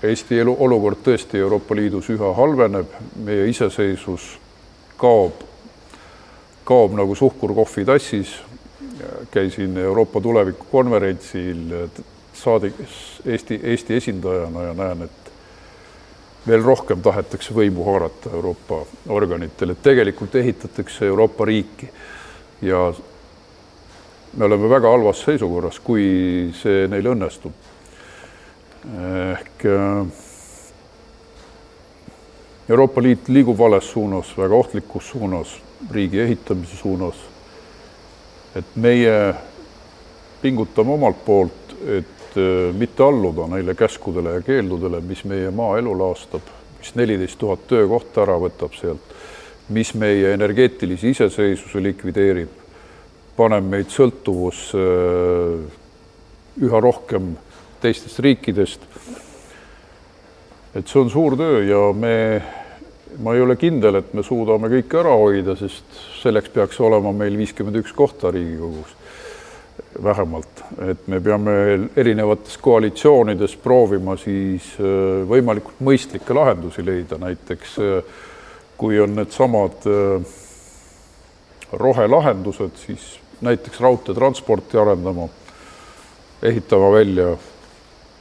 [SPEAKER 3] Eesti elu, olukord tõesti Euroopa Liidus üha halveneb, meie iseseisvus kaob, kaob nagu suhkur kohvitassis käisin Euroopa tuleviku konverentsil saadik Eesti, Eesti esindajana ja näen, et veel rohkem tahetakse võimu haarata Euroopa organitele, tegelikult ehitatakse Euroopa riiki ja me oleme väga halvas seisukorras, kui see neil õnnestub. ehk äh, Euroopa Liit liigub vales suunas, väga ohtlikus suunas, riigi ehitamise suunas et meie pingutame omalt poolt, et äh, mitte alluda neile käskudele ja keeldudele, mis meie maaelu laastab, mis neliteist tuhat töökohta ära võtab sealt, mis meie energeetilise iseseisvuse likvideerib, paneb meid sõltuvusse äh, üha rohkem teistest riikidest. et see on suur töö ja me ma ei ole kindel, et me suudame kõike ära hoida, sest selleks peaks olema meil viiskümmend üks kohta Riigikogus vähemalt, et me peame erinevates koalitsioonides proovima siis äh, võimalikult mõistlikke lahendusi leida, näiteks äh, kui on needsamad rohelahendused, siis näiteks raudteetransporti arendama, ehitama välja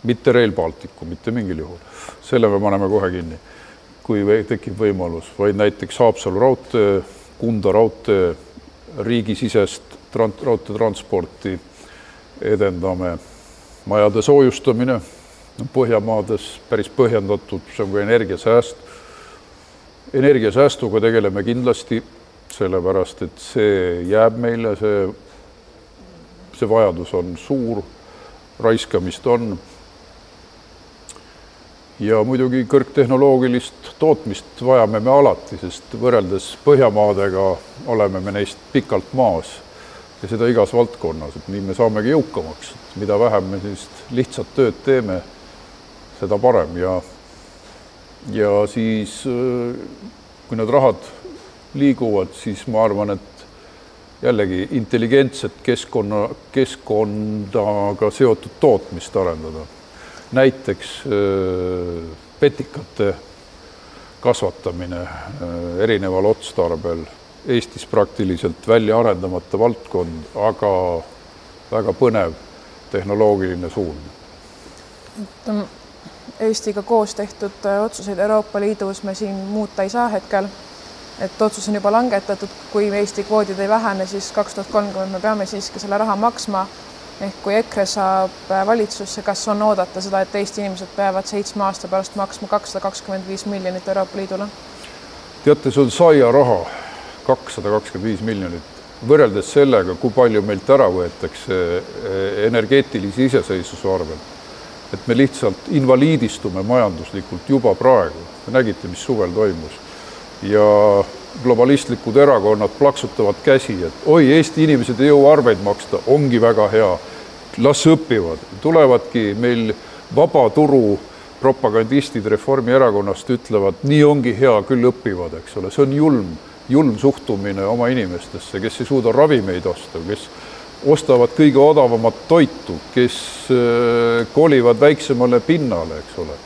[SPEAKER 3] mitte Rail Balticu mitte mingil juhul, selle me paneme kohe kinni. Kui tekib võimalus, vaid näiteks Haapsalu raudtee, Kunda raudtee, riigisisest raudteetransporti edendame, majade soojustamine Põhjamaades päris põhjendatud, see on ka energiasääst. energiasäästuga tegeleme kindlasti, sellepärast et see jääb meile, see, see vajadus on suur, raiskamist on. Ja muidugi kõrgtehnoloogilist tootmist vajame me alati, sest võrreldes Põhjamaadega oleme me neist pikalt maas. Ja seda igas valdkonnas, et nii me saamegi jõukamaks, et mida vähem me sellist lihtsat tööd teeme, seda parem. Ja ja siis kui need rahad liiguvad, siis ma arvan, et jällegi intelligentset keskkonna, keskkondaga seotud tootmist arendada näiteks äh, petikate kasvatamine äh, erineval otstarbel, Eestis praktiliselt välja arendamata valdkond, aga väga põnev tehnoloogiline suund.
[SPEAKER 2] Eestiga koos tehtud äh, otsuseid Euroopa Liidus me siin muuta ei saa hetkel. Et otsus on juba langetatud, kui Eesti kvoodid ei vähene, siis kaks tuhat kolmkümmend me peame siiski selle raha maksma ehk kui EKRE saab äh, valitsusse, kas on oodata seda, et Eesti inimesed peavad seitsme aasta pärast maksma kakssada kakskümmend viis miljonit Euroopa Liidule?
[SPEAKER 3] teate, see on saiaraha, kakssada kakskümmend viis miljonit, võrreldes sellega, kui palju meilt ära võetakse äh, energeetilise iseseisvuse arvel. et me lihtsalt invaliidistume majanduslikult juba praegu, te nägite, mis suvel toimus ja globalistlikud erakonnad plaksutavad käsi, et oi, Eesti inimesed ei jõua arveid maksta, ongi väga hea. las õpivad, tulevadki meil vaba turu propagandistid Reformierakonnast ütlevad, nii ongi hea, küll õpivad, eks ole, see on julm, julm suhtumine oma inimestesse, kes ei suuda ravimeid osta, kes ostavad kõige odavamat toitu, kes äh, kolivad väiksemale pinnale, eks ole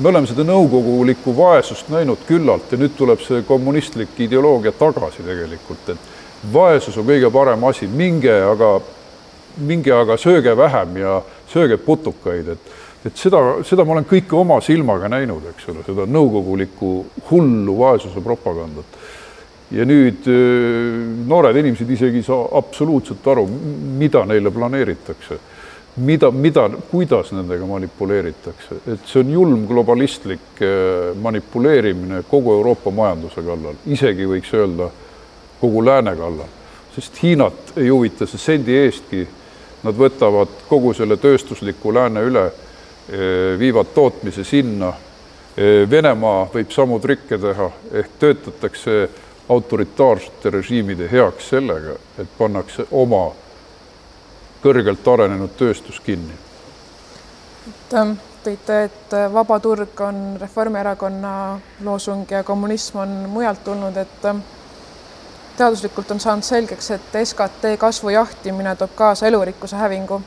[SPEAKER 3] me oleme seda nõukogulikku vaesust näinud küllalt ja nüüd tuleb see kommunistlik ideoloogia tagasi tegelikult, et vaesus on kõige parem asi, minge aga, minge aga sööge vähem ja sööge putukaid, et et seda, seda ma olen kõike oma silmaga näinud, eks ole, seda nõukogulikku hullu vaesuse propagandat. ja nüüd noored inimesed isegi ei saa absoluutselt aru, mida neile planeeritakse mida, mida, kuidas nendega manipuleeritakse, et see on julm globalistlik äh, manipuleerimine kogu Euroopa majanduse kallal, isegi võiks öelda kogu lääne kallal, sest Hiinat ei huvita see sendi eestki. Nad võtavad kogu selle tööstusliku lääne üle, viivad tootmise sinna. Venemaa võib samu trikke teha, ehk töötatakse autoritaarsete režiimide heaks sellega, et pannakse oma kõrgelt arenenud tööstus kinni.
[SPEAKER 2] et ähm, tõite, et vaba turg on Reformierakonna loosung ja kommunism on mujalt tulnud, et ähm, teaduslikult on saanud selgeks, et SKT kasvu jahtimine toob kaasa elurikkuse hävingu.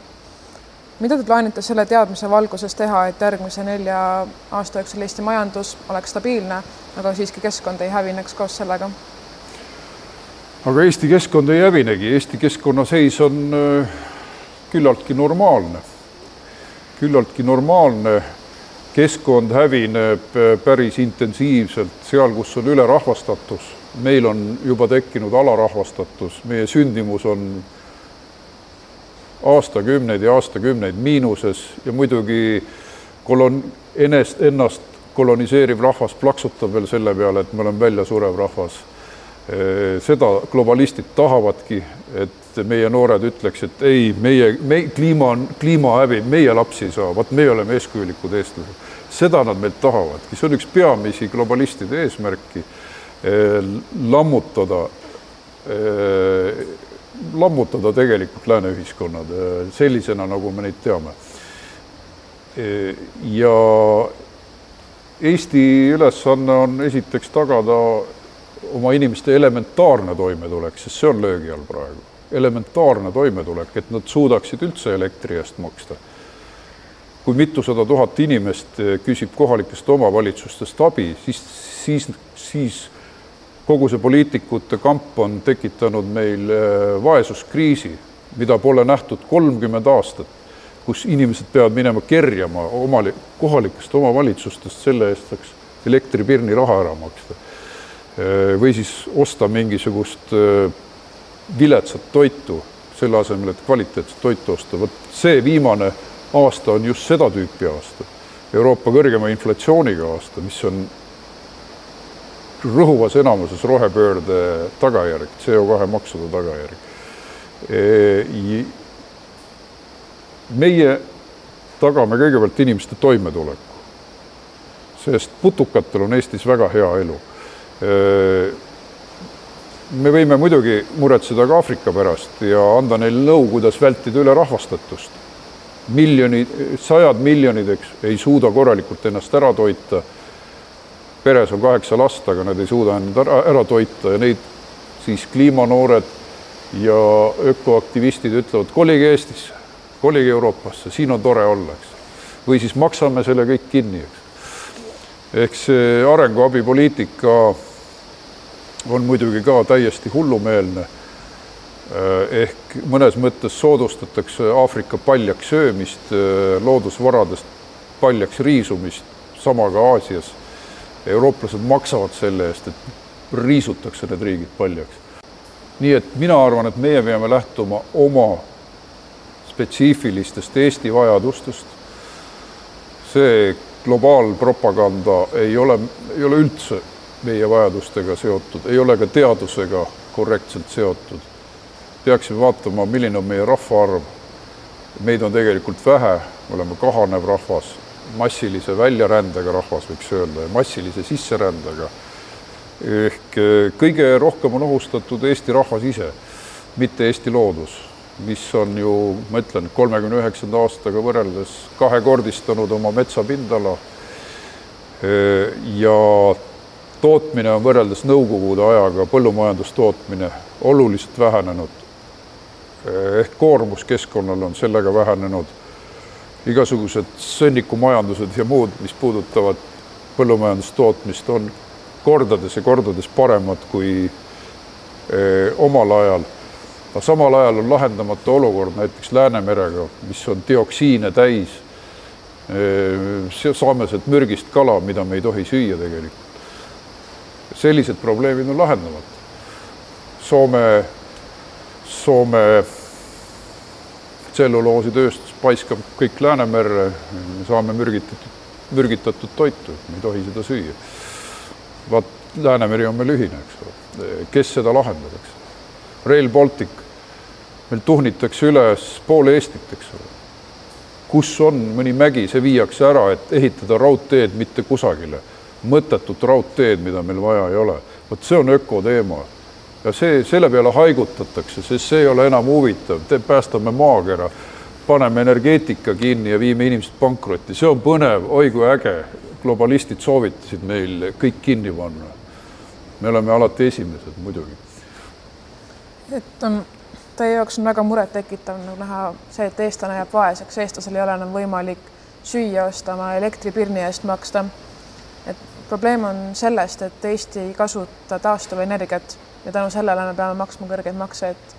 [SPEAKER 2] mida te plaanite selle teadmise valguses teha, et järgmise nelja aasta jooksul Eesti majandus oleks stabiilne, aga siiski keskkond ei hävineks koos sellega?
[SPEAKER 3] aga Eesti keskkond ei hävinegi, Eesti keskkonna seis on äh, küllaltki normaalne, küllaltki normaalne keskkond hävineb äh, päris intensiivselt seal, kus on ülerahvastatus. Meil on juba tekkinud alarahvastatus, meie sündimus on aastakümneid ja aastakümneid miinuses ja muidugi kolon-, enest, ennast koloniseeriv rahvas plaksutab veel selle peale, et me oleme väljasurev rahvas. seda globalistid tahavadki, et meie noored ütleks, et ei, meie, me, kliima on, kliima hävib, meie lapsi ei saa, vot meie oleme eeskujulikud eestlased. seda nad meilt tahavadki, see on üks peamisi globalistide eesmärki Eh, lammutada, eh, lammutada tegelikult lääne ühiskonnad eh, sellisena, nagu me neid teame. ja Eesti ülesanne on esiteks tagada oma inimeste elementaarne toimetulek, sest see on löögi all praegu. Elementaarne toimetulek, et nad suudaksid üldse elektri eest maksta. kui mitusada tuhat inimest küsib kohalikest omavalitsustest abi, siis, siis, siis kogu see poliitikute kamp on tekitanud meil äh, vaesuskriisi, mida pole nähtud kolmkümmend aastat, kus inimesed peavad minema kerjama oma, kohalikest omavalitsustest selle eest, saaks elektripirni raha ära maksta. Äh, või siis osta mingisugust viletsat toitu, selle asemel, et kvaliteetset toitu osta, vot see viimane aasta on just seda tüüpi aasta. Euroopa kõrgema inflatsiooniga aasta, mis on rõhuvas enamuses rohepöörde tagajärg, CO2 maksude tagajärg. E, meie tagame kõigepealt inimeste toimetuleku, sest putukatel on Eestis väga hea elu. Me võime muidugi muretseda ka Aafrika pärast ja anda neile nõu, kuidas vältida ülerahvastatust. miljonid, sajad miljonid, eks, ei suuda korralikult ennast ära toita peres on kaheksa last, aga nad ei suuda end ära, ära toita ja neid siis kliimanoored ja ökoaktivistid ütlevad, kolige Eestisse, kolige Euroopasse, siin on tore olla, eks. või siis maksame selle kõik kinni, eks. ehk see arenguabipoliitika on muidugi ka täiesti hullumeelne. ehk mõnes mõttes soodustatakse Aafrika paljaks söömist, loodusvaradest paljaks riisumist, sama ka Aasias eurooplased maksavad selle eest, et riisutakse need riigid paljaks. nii et mina arvan, et meie peame lähtuma oma spetsiifilistest Eesti vajadustest. see globaalpropaganda ei ole, ei ole üldse meie vajadustega seotud, ei ole ka teadusega korrektselt seotud. peaksime vaatama, milline on meie rahvaarv. meid on tegelikult vähe, me oleme kahanev rahvas massilise väljarändega rahvas, võiks öelda, massilise sisserändega. ehk eh, kõige rohkem on ohustatud Eesti rahvas ise, mitte Eesti loodus, mis on ju, ma ütlen, kolmekümne üheksanda aastaga võrreldes kahekordistanud oma metsapindala. Eh, ja tootmine on võrreldes Nõukogude ajaga, põllumajandustootmine oluliselt vähenenud. Eh, ehk koormus keskkonnale on sellega vähenenud igasugused sõnnikumajandused ja muud, mis puudutavad põllumajandustootmist, on kordades ja kordades paremad kui eh, omal ajal. aga samal ajal on lahendamata olukord näiteks Läänemerega, mis on dioksiine täis eh,. saame sealt mürgist kala, mida me ei tohi süüa tegelikult. Sellised probleemid on lahendamata. Soome, Soome tselluloositööstus paiskab kõik Läänemerre, me saame mürgitatud, mürgitatud toitu, me ei tohi seda süüa. vaat Läänemeri on meil ühine, eks ole. kes seda lahendab, eks. Rail Baltic, meil tuhnitakse üles pool Eestit, eks ole. kus on mõni mägi, see viiakse ära, et ehitada raudteed mitte kusagile. Mõttetut raudteed, mida meil vaja ei ole. vot see on ökoteema. ja see, selle peale haigutatakse, sest see ei ole enam huvitav, päästame maakera, paneme energeetika kinni ja viime inimesed pankrotti, see on põnev, oi kui äge. globalistid soovitasid meil kõik kinni panna. me oleme alati esimesed muidugi.
[SPEAKER 2] et on teie jaoks on väga murettekitav nagu näha see, et eestlane jääb vaeseks, eestlasel ei ole enam võimalik süüa osta, oma elektripirni eest maksta. Probleem on sellest, et Eesti ei kasuta taastuvenergiat ja tänu sellele me peame maksma kõrgeid makse, et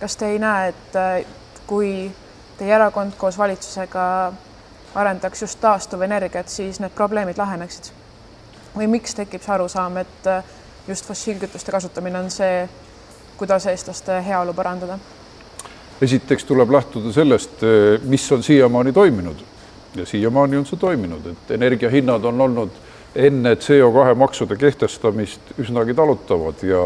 [SPEAKER 2] kas te ei näe, et äh, kui teie erakond koos valitsusega arendaks just taastuvenergiat, siis need probleemid laheneksid? või miks tekib see arusaam, et äh, just fossiilkütuste kasutamine on see, kuidas eestlaste heaolu parandada?
[SPEAKER 3] esiteks tuleb lähtuda sellest, mis on siiamaani toiminud ja siiamaani on see toiminud, et energiahinnad on olnud enne CO2 maksude kehtestamist üsnagi talutavad ja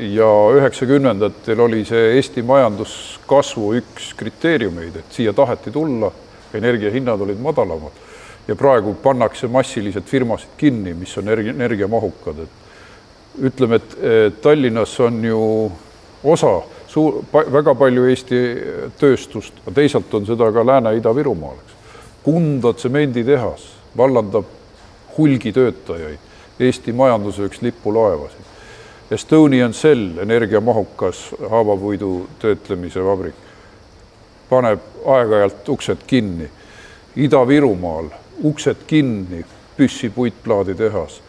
[SPEAKER 3] ja üheksakümnendatel oli see Eesti majanduskasvu üks kriteeriumeid, et siia taheti tulla, energiahinnad olid madalamad ja praegu pannakse massiliselt firmasid kinni, mis on energiamahukad, et ütleme, et Tallinnas on ju osa, suur, väga palju Eesti tööstust, aga teisalt on seda ka Lääne-Ida-Virumaal, eks. Kunda tsemenditehas vallandab hulgi töötajaid, Eesti majanduse üks lipulaevasid. Estonian Cell, energiamahukas haavapuidu töötlemise vabrik, paneb aeg-ajalt uksed kinni. Ida-Virumaal uksed kinni, Püssi puitplaaditehas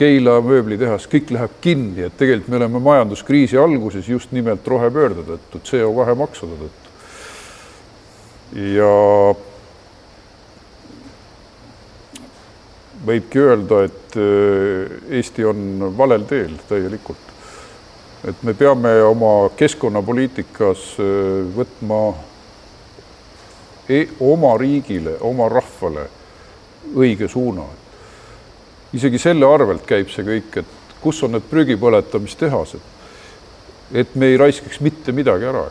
[SPEAKER 3] Keila mööblitehas, kõik läheb kinni, et tegelikult me oleme majanduskriisi alguses just nimelt rohepöörde tõttu, CO2 maksude tõttu. ja võibki öelda, et äh, Eesti on valel teel täielikult. et me peame oma keskkonnapoliitikas äh, võtma e oma riigile, oma rahvale õige suuna isegi selle arvelt käib see kõik, et kus on need prügi põletamistehased. et me ei raiskaks mitte midagi ära.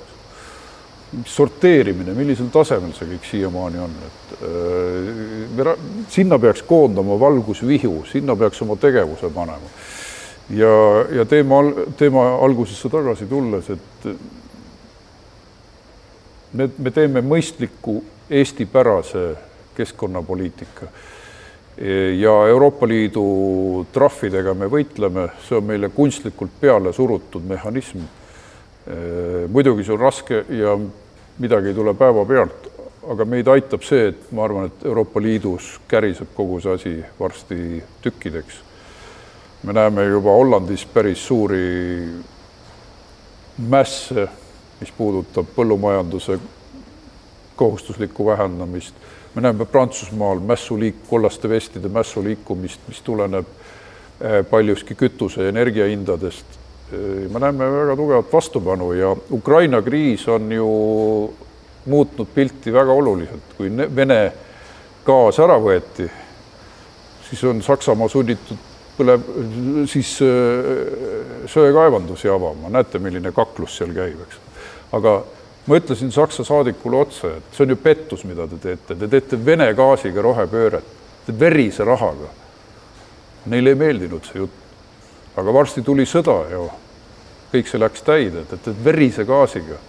[SPEAKER 3] Sorteerimine, millisel tasemel see kõik siiamaani on, et äh, sinna peaks koondama valgusvihu, sinna peaks oma tegevuse panema. ja, ja teema, teema algusesse tagasi tulles, et me, me teeme mõistliku Eesti-pärase keskkonnapoliitika ja Euroopa Liidu trahvidega me võitleme, see on meile kunstlikult peale surutud mehhanism. Muidugi see on raske ja midagi ei tule päevapealt, aga meid aitab see, et ma arvan, et Euroopa Liidus käriseb kogu see asi varsti tükkideks. me näeme juba Hollandis päris suuri mässe, mis puudutab põllumajanduse kohustuslikku vähendamist me näeme Prantsusmaal mässuliik, kollaste vestide mässu liikumist, mis tuleneb eh, paljuski kütuse ja energiahindadest. Me näeme väga tugevat vastupanu ja Ukraina kriis on ju muutnud pilti väga oluliselt, kui Vene gaas ära võeti, siis on Saksamaa sunnitud põlev, siis eh, söekaevandusi avama, näete, milline kaklus seal käib, eks. aga ma ütlesin Saksa saadikule otse, et see on ju pettus, mida te teete, te teete Vene gaasiga rohepööret, verise rahaga. Neile ei meeldinud see jutt. Aga varsti tuli sõda ja kõik see läks täide, et, et verise gaasiga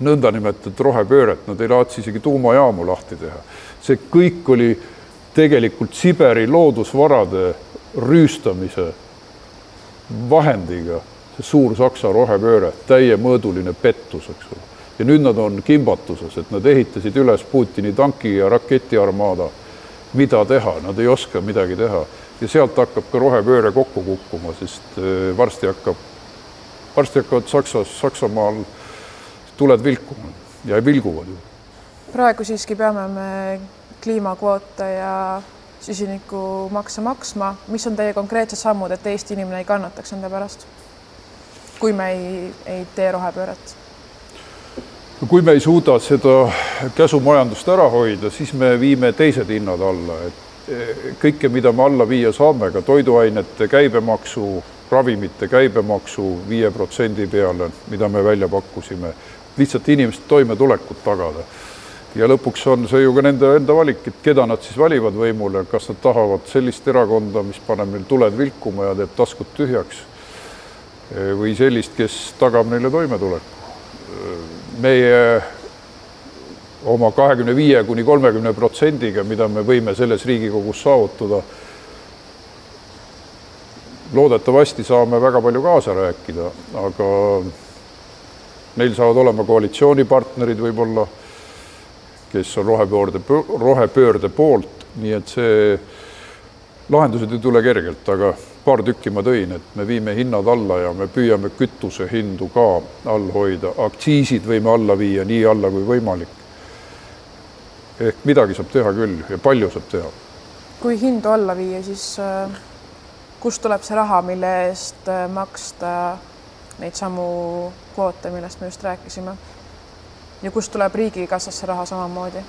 [SPEAKER 3] nõndanimetatud rohepööret, nad ei laatsi isegi tuumajaamu lahti teha. see kõik oli tegelikult Siberi loodusvarade rüüstamise vahendiga suur Saksa rohepööre, täiemõõduline pettus, eks ole. ja nüüd nad on kimbatuses, et nad ehitasid üles Putini tanki ja raketiarmaada. mida teha, nad ei oska midagi teha ja sealt hakkab ka rohepööre kokku kukkuma, sest äh, varsti hakkab, varsti hakkavad Saksas, Saksamaal tuled vilkuma ja vilguvad ju.
[SPEAKER 2] praegu siiski peame me kliimakvoote ja süsinikumakse maksma, mis on teie konkreetsed sammud, et Eesti inimene ei kannataks nende pärast? kui me ei, ei tee rohepööret?
[SPEAKER 3] kui me ei suuda seda käsumajandust ära hoida, siis me viime teised hinnad alla, et kõike, mida me alla viia saame, ka toiduainete käibemaksu ravimite käibemaksu viie protsendi peale, mida me välja pakkusime, lihtsalt inimeste toimetulekut tagada. ja lõpuks on see ju ka nende enda valik, et keda nad siis valivad võimule, kas nad tahavad sellist erakonda, mis paneb neil tuled vilkuma ja teeb taskud tühjaks, või sellist, kes tagab neile toimetuleku. meie oma kahekümne viie kuni kolmekümne protsendiga, mida me võime selles Riigikogus saavutada loodetavasti saame väga palju kaasa rääkida, aga neil saavad olema koalitsioonipartnerid võib-olla, kes on rohepöörde, rohepöörde poolt, nii et see, lahendused ei tule kergelt, aga paar tükki ma tõin, et me viime hinnad alla ja me püüame kütuse hindu ka all hoida, aktsiisid võime alla viia nii alla kui võimalik. Ehk midagi saab teha küll ja palju saab teha.
[SPEAKER 2] kui hindu alla viia, siis äh kust tuleb see raha, mille eest äh, maksta neid samu kvoote, millest me just rääkisime? ja kust tuleb riigikassasse raha samamoodi?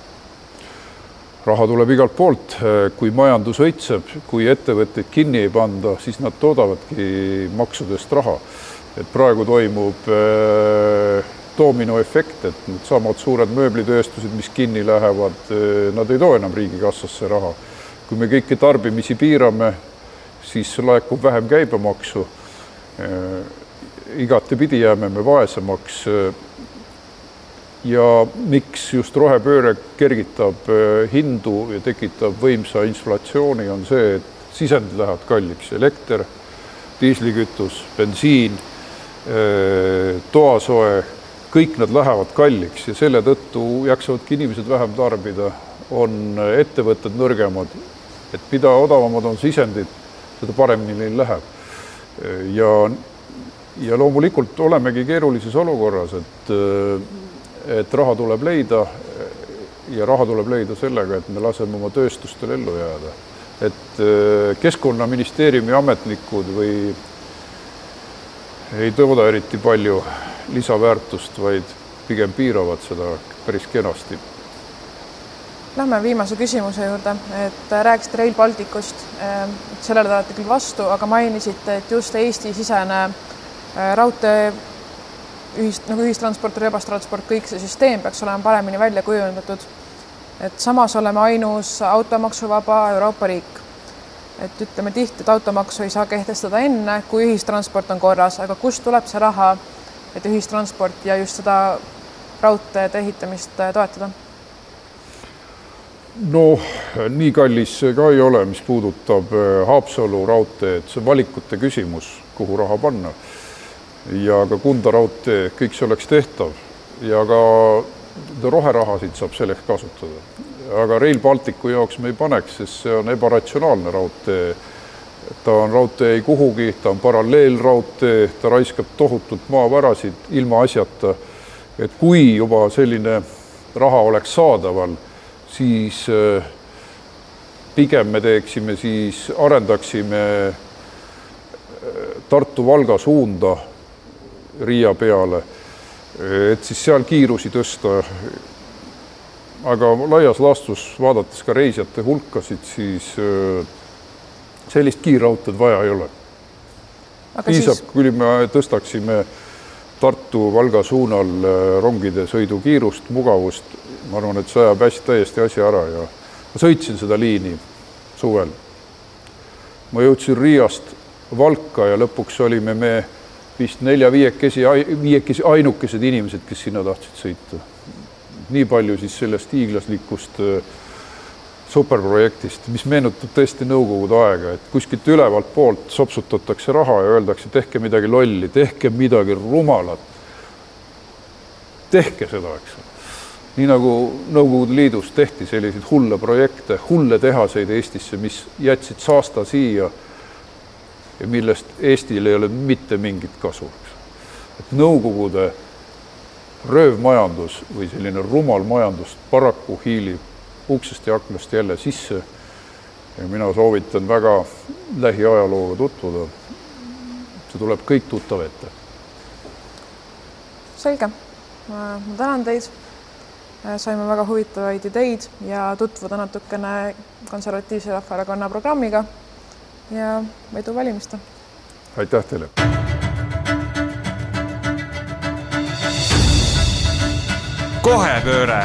[SPEAKER 3] raha tuleb igalt poolt, kui majandus õitseb, kui ettevõtteid kinni ei panda, siis nad toodavadki maksudest raha. et praegu toimub äh, dominoefekt, et needsamad suured mööblitööstused, mis kinni lähevad, äh, nad ei too enam riigikassasse raha. kui me kõiki tarbimisi piirame, siis laekub vähem käibemaksu. igatepidi jääme me vaesemaks. ja miks just rohepööre kergitab hindu ja tekitab võimsa inflatsiooni, on see, et sisendid lähevad kalliks, elekter, diislikütus, bensiin, toasoe, kõik nad lähevad kalliks ja selle tõttu jaksavadki inimesed vähem tarbida, on ettevõtted nõrgemad, et mida odavamad on sisendid seda paremini neil läheb. ja, ja loomulikult olemegi keerulises olukorras, et, et raha tuleb leida ja raha tuleb leida sellega, et me laseme oma tööstustel ellu jääda. et Keskkonnaministeeriumi ametnikud või ei tooda eriti palju lisaväärtust, vaid pigem piiravad seda päris kenasti
[SPEAKER 2] Lähme viimase küsimuse juurde, et rääkisite Rail Balticust, ehm, sellele te olete küll vastu, aga mainisite, et just Eesti-sisene äh, raudtee ühist, nagu ühistransport, rööbastransport, kõik see süsteem peaks olema paremini välja kujundatud. et samas oleme ainus automaksuvaba Euroopa riik. et ütleme tihti, et automaksu ei saa kehtestada enne, kui ühistransport on korras, aga kust tuleb see raha, et ühistransport ja just seda raudteede ehitamist äh, toetada?
[SPEAKER 3] noh, nii kallis see ka ei ole, mis puudutab äh, Haapsalu raudteed, see valikute küsimus, kuhu raha panna. ja ka Kunda raudtee, kõik see oleks tehtav ja ka roherahasid saab selleks kasutada. aga Rail Balticu jaoks me ei paneks, sest see on ebaratsionaalne raudtee. Ta on raudtee ei kuhugi, ta on paralleelraudtee, ta raiskab tohutult maavarasid ilmaasjata. et kui juba selline raha oleks saadaval siis äh, pigem me teeksime siis, arendaksime äh, Tartu-Valga suunda Riia peale, et siis seal kiirusi tõsta. aga laias laastus, vaadates ka reisijate hulkasid, siis äh, sellist kiirraudteed vaja ei ole. piisab siis..., kui me tõstaksime Tartu-Valga suunal rongide sõidukiirust, mugavust ma arvan, et see ajab hästi täiesti asja ära ja ma sõitsin seda liini suvel. ma jõudsin Riiast Valka ja lõpuks olime me vist nelja-viiekesi, viiekesi ainukesed inimesed, kes sinna tahtsid sõita. nii palju siis sellest hiiglaslikust äh, superprojektist, mis meenutab tõesti Nõukogude aega, et kuskilt ülevalt poolt sopsutatakse raha ja öeldakse, tehke midagi lolli, tehke midagi rumalat. tehke seda, eks ole nii nagu Nõukogude Liidus tehti selliseid hulle projekte, hulle tehaseid Eestisse, mis jätsid saasta siia ja millest Eestil ei ole mitte mingit kasu. et Nõukogude röövmajandus või selline rumal majandus paraku hiilib uksest ja aknast jälle sisse. ja mina soovitan väga lähiajalooga tutvuda. see tuleb kõik tuttav ette.
[SPEAKER 2] selge, ma tänan teid Äh, saime väga huvitavaid ideid ja tutvuda natukene Konservatiivse Rahvaerakonna programmiga ja edu valimistel!
[SPEAKER 3] aitäh teile.
[SPEAKER 1] kohepööre